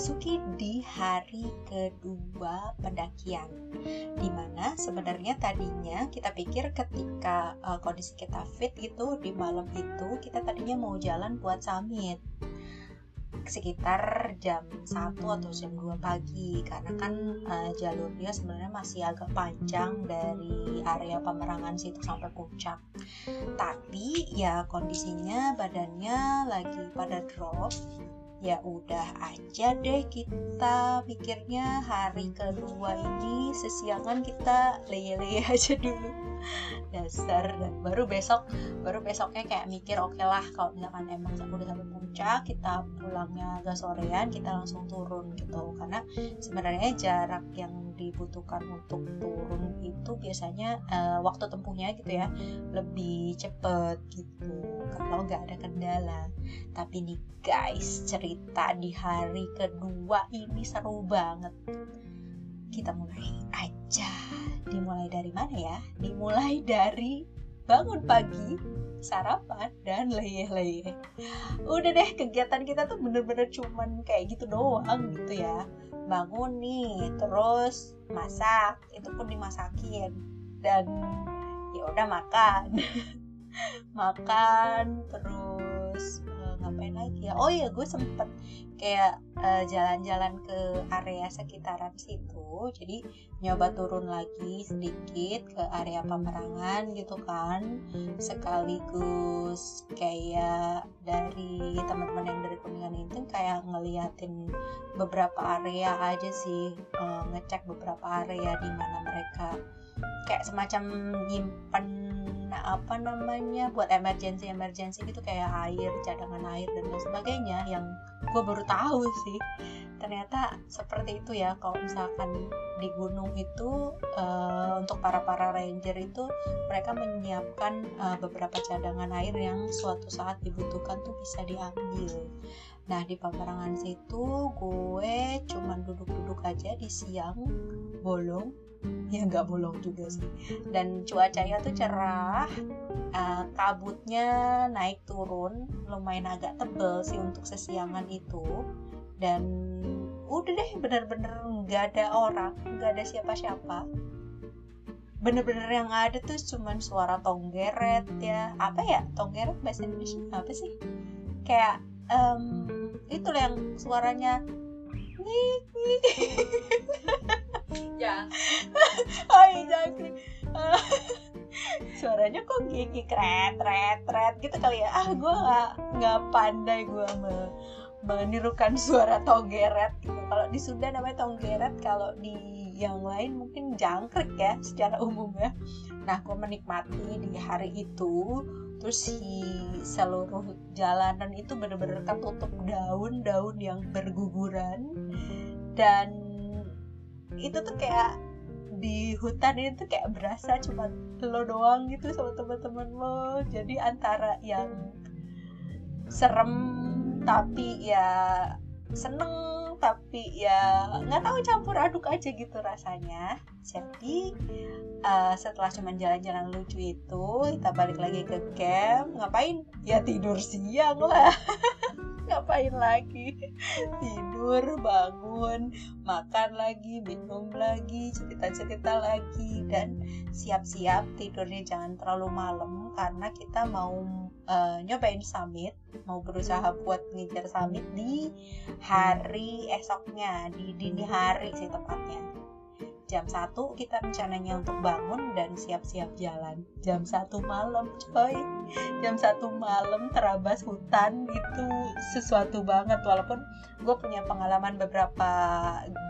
memasuki di hari kedua pendakian di mana sebenarnya tadinya kita pikir ketika uh, kondisi kita fit itu di malam itu kita tadinya mau jalan buat summit sekitar jam 1 atau jam 2 pagi. Karena kan uh, jalurnya sebenarnya masih agak panjang dari area pemerangan situ sampai puncak. Tapi ya kondisinya badannya lagi pada drop ya udah aja deh kita pikirnya hari kedua ini sesiangan kita leye-leye aja dulu. Dasar dan baru besok baru besoknya kayak mikir oke okay lah kalau misalkan emang udah sampai puncak kita pulangnya agak sorean kita langsung turun gitu. Karena sebenarnya jarak yang dibutuhkan untuk turun itu biasanya uh, waktu tempuhnya gitu ya lebih cepet gitu. Kalau nggak ada kendala. Tapi nih guys cerita di hari kedua ini seru banget. Kita mulai aja. Dimulai dari mana ya? Dimulai dari bangun pagi sarapan dan leye-leye udah deh kegiatan kita tuh bener-bener cuman kayak gitu doang gitu ya. Bangun nih terus masak. Itu pun dimasakin. Dan ya udah makan. Makan terus ngapain lagi ya. Oh iya gue sempet kayak eh, jalan-jalan ke area sekitaran situ jadi nyoba turun lagi sedikit ke area pemerangan gitu kan. Sekaligus kayak dari teman-teman yang dari kuningan itu kayak ngeliatin beberapa area aja sih. Uh, ngecek beberapa area di mana mereka kayak semacam nyimpen apa namanya buat emergency emergency gitu kayak air cadangan air dan lain sebagainya yang gue baru tahu sih. Ternyata seperti itu ya kalau misalkan di gunung itu uh, untuk para para ranger itu mereka menyiapkan uh, beberapa cadangan air yang suatu saat dibutuhkan tuh bisa diambil. Nah di peperangan situ gue cuman duduk-duduk aja di siang bolong ya nggak bolong juga sih. Dan cuacanya tuh cerah uh, kabutnya naik turun lumayan agak tebel sih untuk sesiangan itu. Dan udah deh bener-bener nggak ada orang nggak ada siapa-siapa. Bener-bener yang ada tuh cuman suara tonggeret ya. Apa ya? Tonggeret bahasa Indonesia? Apa sih? Kayak um, itu yang suaranya. Nih ya. Hai jangkrik suaranya kok gigi kret kret kret gitu kali ya. Ah gue nggak nggak pandai gue me menirukan suara tonggeret gitu. kalau di Sunda namanya tonggeret kalau di yang lain mungkin jangkrik ya secara umum ya nah gue menikmati di hari itu terus si seluruh jalanan itu bener-bener ketutup daun-daun yang berguguran. Dan itu tuh kayak di hutan itu kayak berasa cuma lo doang gitu sama teman-teman lo. Jadi antara yang serem tapi ya seneng tapi ya nggak tahu campur aduk aja gitu rasanya. Jadi uh, setelah cuman jalan-jalan lucu itu kita balik lagi ke camp. Ngapain? Ya tidur siang lah ngapain lagi? Tidur bangun makan lagi minum lagi cerita-cerita lagi. Dan siap-siap tidurnya jangan terlalu malam karena kita mau uh, nyobain summit mau berusaha buat ngejar summit di hari esoknya di dini hari sih tepatnya jam 1 kita rencananya untuk bangun dan siap-siap jalan. Jam 1 malam coy. Jam 1 malam terabas hutan itu sesuatu banget. Walaupun gue punya pengalaman beberapa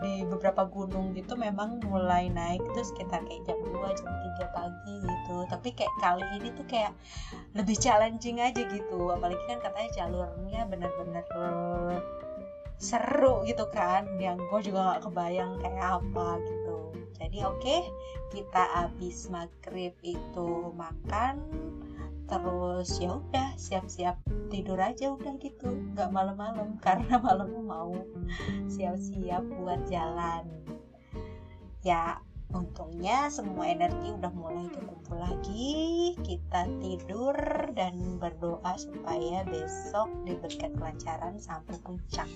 di beberapa gunung gitu memang mulai naik itu sekitar kayak jam 2 jam 3 pagi gitu. Tapi kayak kali ini tuh kayak lebih challenging aja gitu. Apalagi kan katanya jalurnya bener-bener seru gitu kan. Yang gue juga gak kebayang kayak apa gitu jadi oke okay, kita habis maghrib itu makan terus ya udah siap-siap tidur aja udah gitu. Nggak malam-malam karena malam mau siap-siap buat jalan. Ya untungnya semua energi udah mulai kekumpul lagi. Kita tidur dan berdoa supaya besok diberikan kelancaran sampai puncak.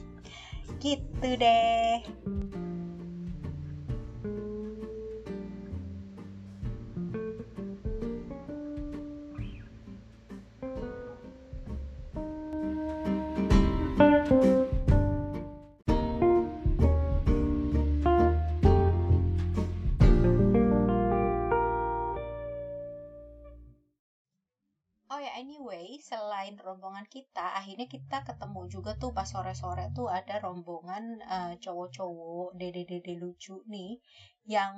Gitu deh selain rombongan kita akhirnya kita ketemu juga tuh pas sore-sore tuh ada rombongan uh, cowok-cowok dede-dede lucu nih yang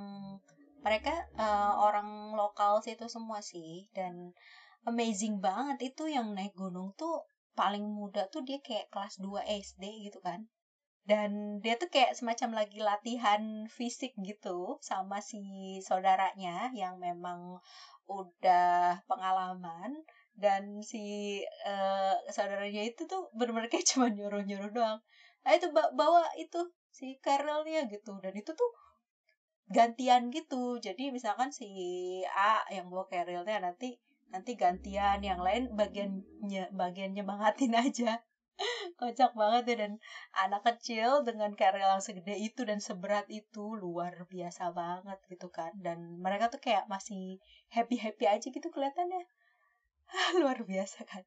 mereka uh, orang lokal situ semua sih dan amazing banget itu yang naik gunung tuh paling muda tuh dia kayak kelas 2 SD gitu kan. Dan dia tuh kayak semacam lagi latihan fisik gitu sama si saudaranya yang memang udah pengalaman dan si uh, saudaranya itu tuh benar-benar kayak cuma nyuruh-nyuruh doang. Nah itu bawa itu si Carolnya gitu. Dan itu tuh gantian gitu. Jadi misalkan si A yang bawa Carolnya nanti nanti gantian. Yang lain bagiannya bagiannya nyemangatin aja. Kocak banget ya. Dan anak kecil dengan Carol yang segede itu dan seberat itu luar biasa banget gitu kan. Dan mereka tuh kayak masih happy happy aja gitu kelihatannya luar biasa kan.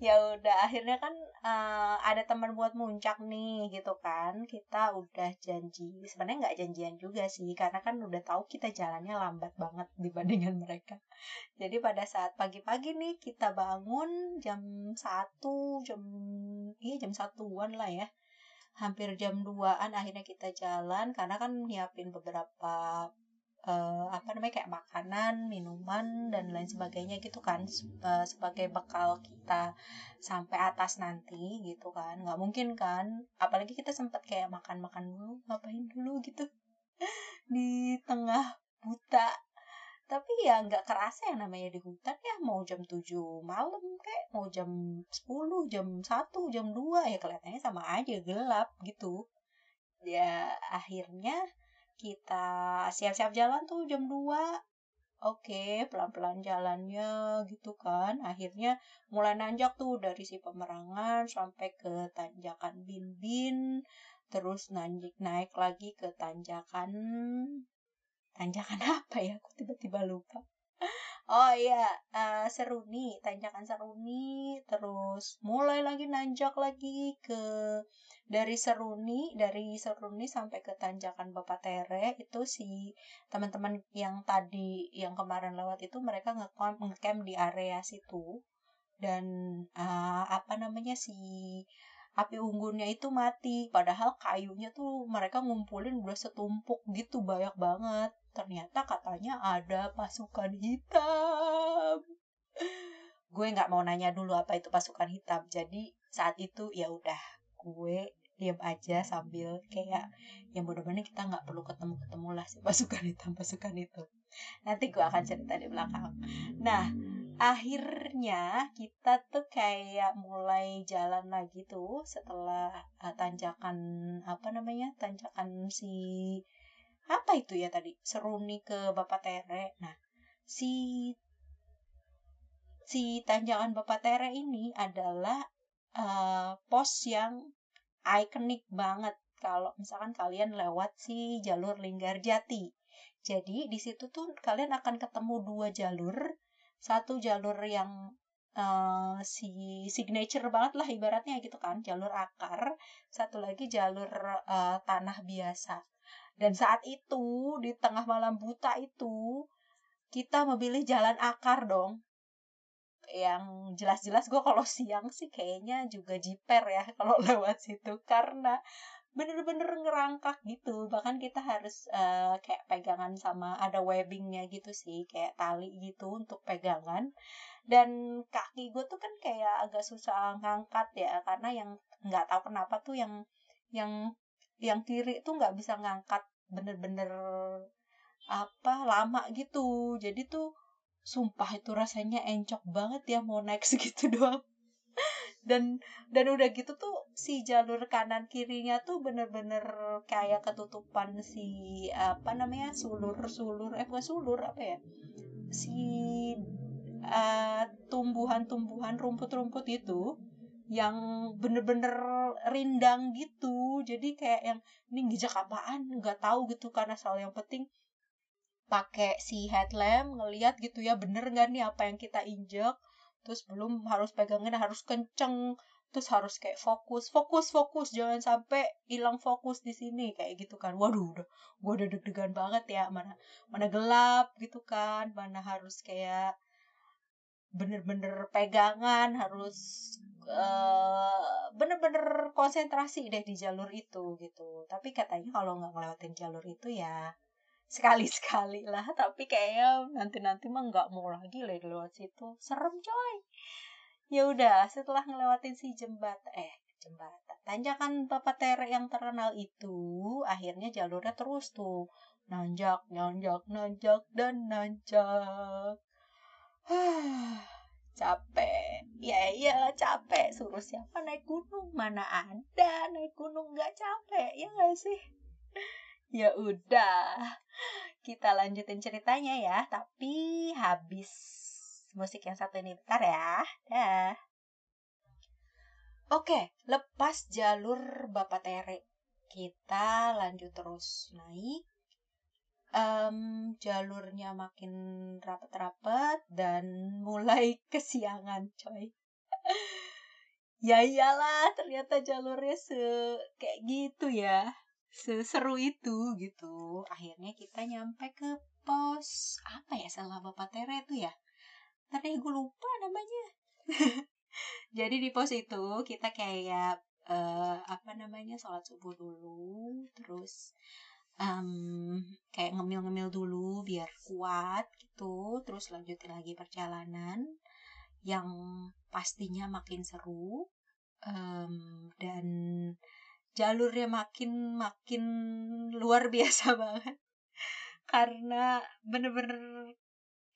Ya udah akhirnya kan uh, ada teman buat muncak nih gitu kan. Kita udah janji sebenarnya nggak janjian juga sih karena kan udah tahu kita jalannya lambat banget dibandingkan mereka. Jadi pada saat pagi-pagi nih kita bangun jam satu jam iya jam satuan lah ya. Hampir jam 2an akhirnya kita jalan karena kan nyiapin beberapa uh, apa namanya kayak makanan, minuman dan lain sebagainya gitu kan uh, sebagai bekal kita sampai atas nanti gitu kan. Nggak mungkin kan apalagi kita sempat kayak makan-makan dulu ngapain dulu gitu di tengah buta. Tapi ya nggak kerasa yang namanya di hutan ya mau jam 7 malam kayak mau jam 10 jam 1 jam 2 ya kelihatannya sama aja gelap gitu. Ya akhirnya kita siap-siap jalan tuh jam 2 Oke, pelan-pelan jalannya gitu kan. Akhirnya mulai nanjak tuh dari si pemerangan sampai ke tanjakan Bin-Bin. Terus naik naik lagi ke tanjakan tanjakan apa ya? Aku tiba-tiba lupa. Oh iya, uh, Seruni, tanjakan Seruni, terus mulai lagi nanjak lagi ke dari Seruni, dari Seruni sampai ke tanjakan Bapak Tere itu si teman-teman yang tadi yang kemarin lewat itu mereka ngecamp di area situ. Dan uh, apa namanya si api unggunnya itu mati. Padahal kayunya tuh mereka ngumpulin udah setumpuk gitu banyak banget. Ternyata katanya ada pasukan hitam. Gue nggak mau nanya dulu apa itu pasukan hitam. Jadi saat itu ya udah gue diam aja sambil kayak yang bener-bener kita nggak perlu ketemu-ketemu lah si pasukan hitam pasukan itu. Nanti gue akan cerita di belakang. Nah akhirnya kita tuh kayak mulai jalan lagi tuh setelah uh, tanjakan apa namanya tanjakan si apa itu ya tadi? Seruni ke Bapak Tere. Nah si si tanjakan Bapak Tere ini adalah uh, pos yang ikonik banget kalau misalkan kalian lewat si jalur Linggarjati. Jadi di situ tuh kalian akan ketemu dua jalur, satu jalur yang uh, si signature banget lah ibaratnya gitu kan, jalur akar, satu lagi jalur uh, tanah biasa. Dan saat itu di tengah malam buta itu kita memilih jalan akar dong yang jelas-jelas gue kalau siang sih kayaknya juga jiper ya kalau lewat situ. Karena bener-bener ngerangkak gitu. Bahkan kita harus uh, kayak pegangan sama ada webbingnya gitu sih kayak tali gitu untuk pegangan. Dan kaki gue tuh kan kayak agak susah ngangkat ya karena yang nggak tahu kenapa tuh yang yang yang kiri tuh nggak bisa ngangkat bener-bener apa lama gitu. Jadi tuh sumpah itu rasanya encok banget ya mau naik segitu doang. Dan dan udah gitu tuh si jalur kanan kirinya tuh bener-bener kayak ketutupan si apa namanya sulur sulur eh bukan sulur apa ya? Si uh, tumbuhan-tumbuhan rumput-rumput itu yang bener-bener rindang gitu. Jadi kayak yang ini ngijak apaan? Nggak tahu gitu karena soal yang penting pakai si headlamp ngelihat gitu ya bener nggak nih apa yang kita injek. Terus belum harus pegangin harus kenceng terus harus kayak fokus fokus fokus jangan sampai hilang fokus di sini kayak gitu kan. Waduh udah gue udah deg-degan banget ya mana mana gelap gitu kan mana harus kayak bener-bener pegangan harus uh, bener-bener konsentrasi deh di jalur itu gitu. Tapi katanya kalau nggak ngelewatin jalur itu ya sekali-sekali lah. Tapi kayaknya nanti-nanti mah nggak mau lagi lah lewat situ. Serem coy. Ya udah setelah ngelewatin si jembatan eh jembatan tanjakan Bapak Tere yang terkenal itu akhirnya jalurnya terus tuh. Nanjak nanjak nanjak dan nanjak. Capek. Ya iya capek. Suruh siapa naik gunung? Mana ada naik gunung? Nggak capek ya gak sih ya udah kita lanjutin ceritanya ya. Tapi habis musik yang satu ini bentar ya. Dah. Oke lepas jalur Bapak Tere. Kita lanjut terus naik. Um, jalurnya makin rapet-rapet dan mulai kesiangan coy. Ya iyalah ternyata jalurnya se kayak gitu ya seseru itu gitu. Akhirnya kita nyampe ke pos apa ya salah bapak Tere itu ya? Tapi gue lupa namanya. Jadi di pos itu kita kayak uh, apa namanya sholat subuh dulu terus um, kayak ngemil-ngemil dulu biar kuat gitu terus lanjutin lagi perjalanan yang pastinya makin seru um, dan jalurnya makin makin luar biasa banget. Karena bener-bener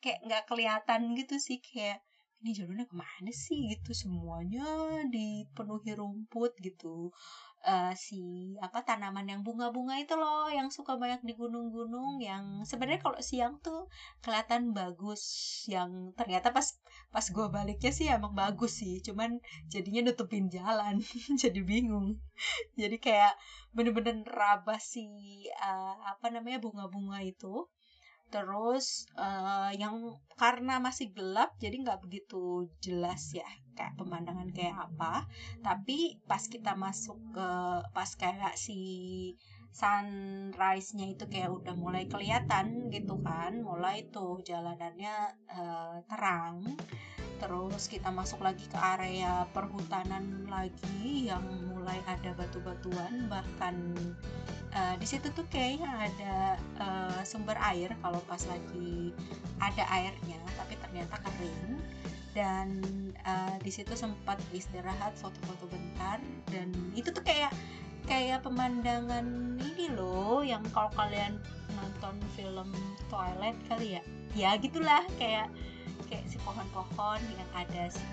kayak nggak kelihatan gitu sih kayak ini jalurnya ke mana sih? gitu semuanya dipenuhi rumput gitu uh, si apa tanaman yang bunga-bunga itu loh yang suka banyak di gunung-gunung yang sebenarnya kalau siang tuh kelihatan bagus yang ternyata pas pas gue baliknya sih emang bagus sih cuman jadinya nutupin jalan jadi bingung. Jadi kayak bener-bener rabas si uh, apa namanya bunga-bunga itu terus uh, yang karena masih gelap jadi nggak begitu jelas ya kayak pemandangan kayak apa. Tapi pas kita masuk ke pas kayak si sunrise-nya itu kayak udah mulai kelihatan gitu kan mulai tuh jalanannya uh, terang terus kita masuk lagi ke area perhutanan lagi yang mulai ada batu-batuan bahkan uh, di situ tuh kayaknya ada uh, sumber air kalau pas lagi ada airnya tapi ternyata kering. Dan uh, di situ sempat istirahat foto-foto bentar dan itu tuh kayak kayak pemandangan ini loh yang kalau kalian nonton film Twilight kali ya? Ya gitulah kayak pohon-pohon yang ada si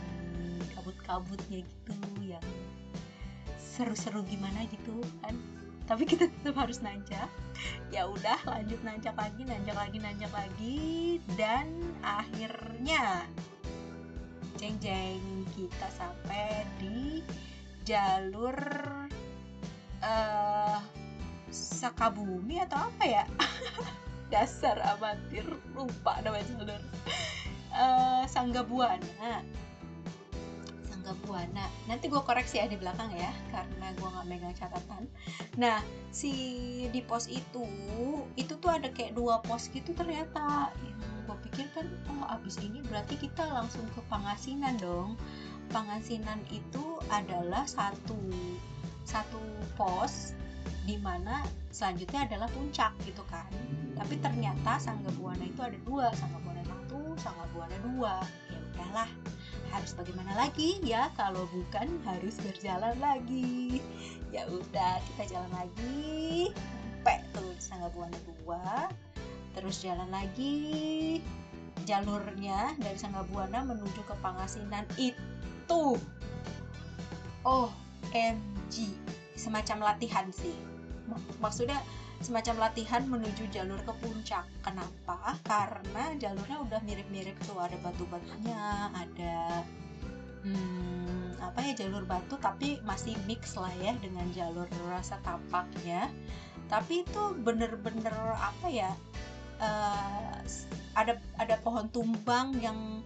kabut-kabutnya gitu yang seru-seru gimana gitu kan. Tapi kita tetap harus nanjak. Ya udah lanjut nanjak lagi nanjak lagi nanjak lagi dan akhirnya jeng jeng kita sampai di jalur uh, Sakabumi atau apa ya? Dasar amatir lupa nama jalur uh, Sangga Buana Sangga Buana nanti gue koreksi ya di belakang ya karena gue nggak megang catatan. Nah si di pos itu itu tuh ada kayak dua pos gitu ternyata. Gue pikir kan oh abis ini berarti kita langsung ke Pangasinan dong. Pangasinan itu adalah satu satu pos di mana selanjutnya adalah puncak gitu kan. Tapi ternyata Sangga Buana itu ada dua Sangga Buana sama buana dua. Ya udahlah harus bagaimana lagi ya kalau bukan harus berjalan lagi. Ya udah kita jalan lagi. Sampai tuh Sangga Buana dua. Terus jalan lagi. Jalurnya dari Sangga Buana menuju ke Pangasinan itu. Oh MG semacam latihan sih. Maksudnya semacam latihan menuju jalur ke puncak. Kenapa? Karena jalurnya udah mirip-mirip tuh ada batu-batunya, ada hmm, apa ya jalur batu tapi masih mix lah ya dengan jalur rasa tapaknya. Tapi itu bener-bener apa ya? Uh, ada ada pohon tumbang yang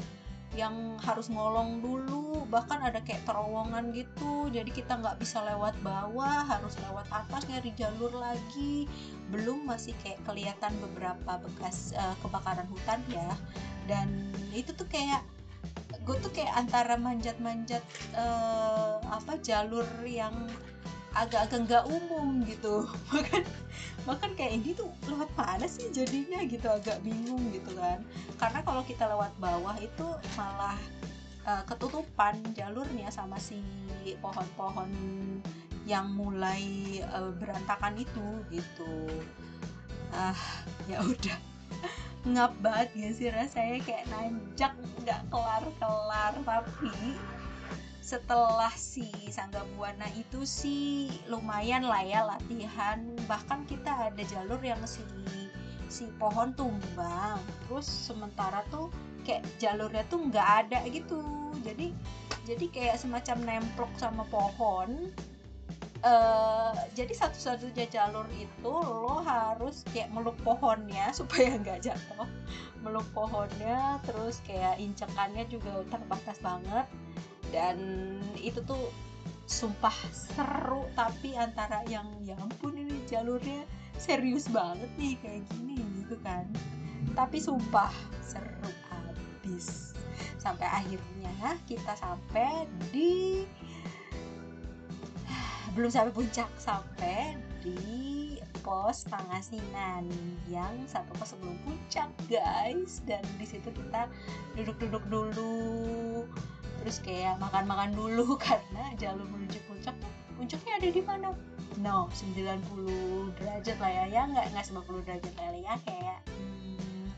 yang harus ngolong dulu bahkan ada kayak terowongan gitu. Jadi kita nggak bisa lewat bawah harus lewat atas nyari jalur lagi. Belum masih kayak kelihatan beberapa bekas uh, kebakaran hutan ya. Dan itu tuh kayak gue tuh kayak antara manjat-manjat uh, apa jalur yang agak-agak nggak umum gitu. Bahkan bahkan kayak ini tuh lewat mana sih jadinya gitu agak bingung gitu kan. Karena kalau kita lewat bawah itu malah uh, ketutupan jalurnya sama si pohon-pohon yang mulai uh, berantakan itu gitu. Ah ya udah. Ngap banget ya sih rasanya kayak nanjak nggak kelar-kelar tapi setelah si Sangga Buana itu sih lumayan lah ya latihan. Bahkan kita ada jalur yang si si pohon tumbang. Terus sementara tuh kayak jalurnya tuh nggak ada gitu. Jadi jadi kayak semacam nemplok sama pohon. Uh, jadi satu-satunya jalur itu lo harus kayak meluk pohonnya supaya nggak jatuh. Meluk pohonnya terus kayak incekannya juga terbatas banget dan itu tuh sumpah seru tapi antara yang ya ampun ini jalurnya serius banget nih kayak gini gitu kan. Tapi sumpah seru abis. Sampai akhirnya kita sampai di belum sampai puncak sampai di pos Pangasinan yang satu pos sebelum puncak guys. Dan di situ kita duduk-duduk dulu terus kayak makan-makan dulu karena jalur menuju puncak puncaknya ada di mana? No 90 derajat lah ya. Ya nggak nggak 90 derajat lah ya kayak hmm,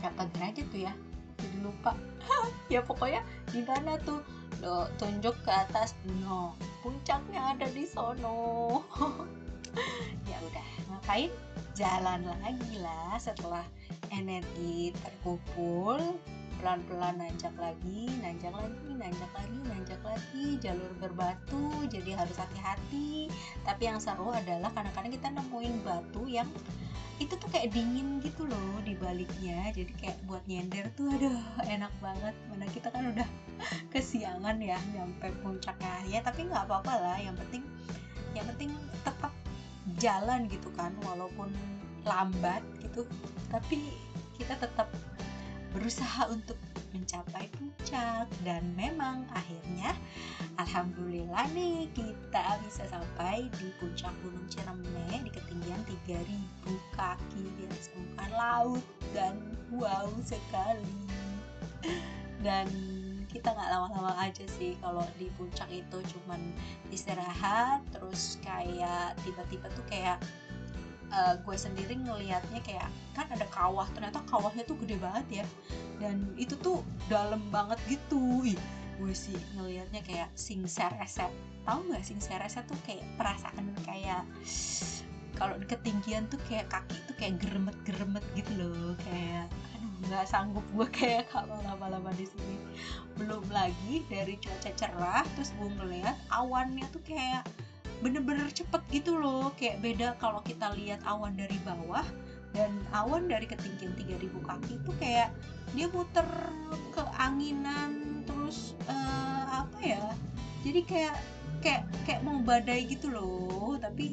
berapa derajat tuh ya. Jadi lupa. Ya pokoknya di mana tuh? Lo tunjuk ke atas. No puncaknya ada di sono. Ya udah ngapain? Jalan lagi lah setelah energi terkumpul pelan-pelan nanjak lagi, nanjak lagi, nanjak lagi, nanjak lagi, jalur berbatu, jadi harus hati-hati. Tapi yang seru adalah kadang-kadang kita nemuin batu yang itu tuh kayak dingin gitu loh di baliknya, jadi kayak buat nyender tuh aduh enak banget. Mana kita kan udah kesiangan ya nyampe puncaknya ya, tapi nggak apa-apa lah. Yang penting, yang penting tetap jalan gitu kan, walaupun lambat gitu, tapi kita tetap berusaha untuk mencapai puncak. Dan memang akhirnya alhamdulillah nih kita bisa sampai di puncak Gunung Ciremai di ketinggian 3000 kaki di atas permukaan laut dan wow sekali. Dan kita nggak lama-lama aja sih kalau di puncak itu cuman istirahat terus kayak tiba-tiba tuh kayak uh, gue sendiri ngelihatnya kayak kan ada kawah ternyata kawahnya tuh gede banget ya. Dan itu tuh dalam banget gitu. Ih gue sih ngelihatnya kayak sing sereset tahu nggak sing sereset tuh kayak perasaan kayak kalau di ketinggian tuh kayak kaki tuh kayak geremet geremet gitu loh. Kayak aduh nggak sanggup gue kayak kalau lama-lama di sini. Belum lagi dari cuaca cerah terus gue ngeliat awannya tuh kayak bener-bener cepet gitu loh. Kayak beda kalau kita lihat awan dari bawah dan awan dari ketinggian 3000 kaki itu kayak dia muter ke anginan terus uh, apa ya jadi kayak kayak kayak mau badai gitu loh. Tapi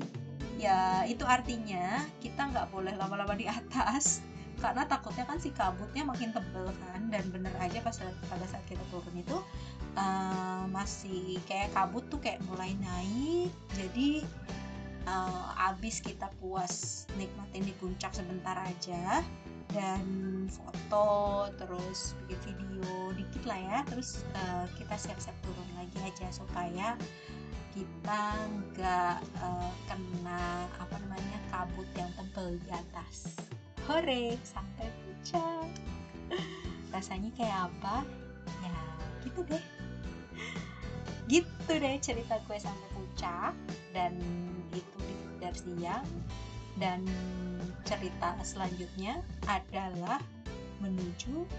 ya itu artinya kita nggak boleh lama-lama di atas karena takutnya kan si kabutnya makin tebel kan dan bener aja pas pada saat kita turun itu uh, masih kayak kabut tuh kayak mulai naik. Jadi uh, abis kita puas nikmatin di puncak sebentar aja dan foto terus bikin video dikit lah ya terus uh, kita siap-siap turun lagi aja supaya kita nggak uh, kena apa namanya kabut yang tebel di atas hore sampai puncak. Rasanya kayak apa? Ya gitu deh. Gitu deh cerita gue sampai puncak dan itu di siang. Dan cerita selanjutnya adalah menuju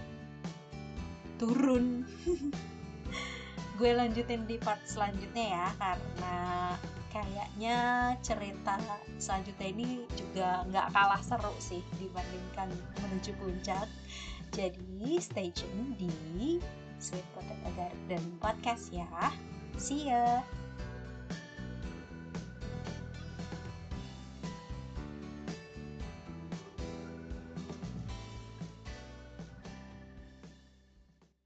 turun. Gue lanjutin di part selanjutnya ya karena kayaknya cerita selanjutnya ini juga nggak kalah seru sih dibandingkan menuju puncak. Jadi stay tune di Sweet Potato Garden Podcast ya. See ya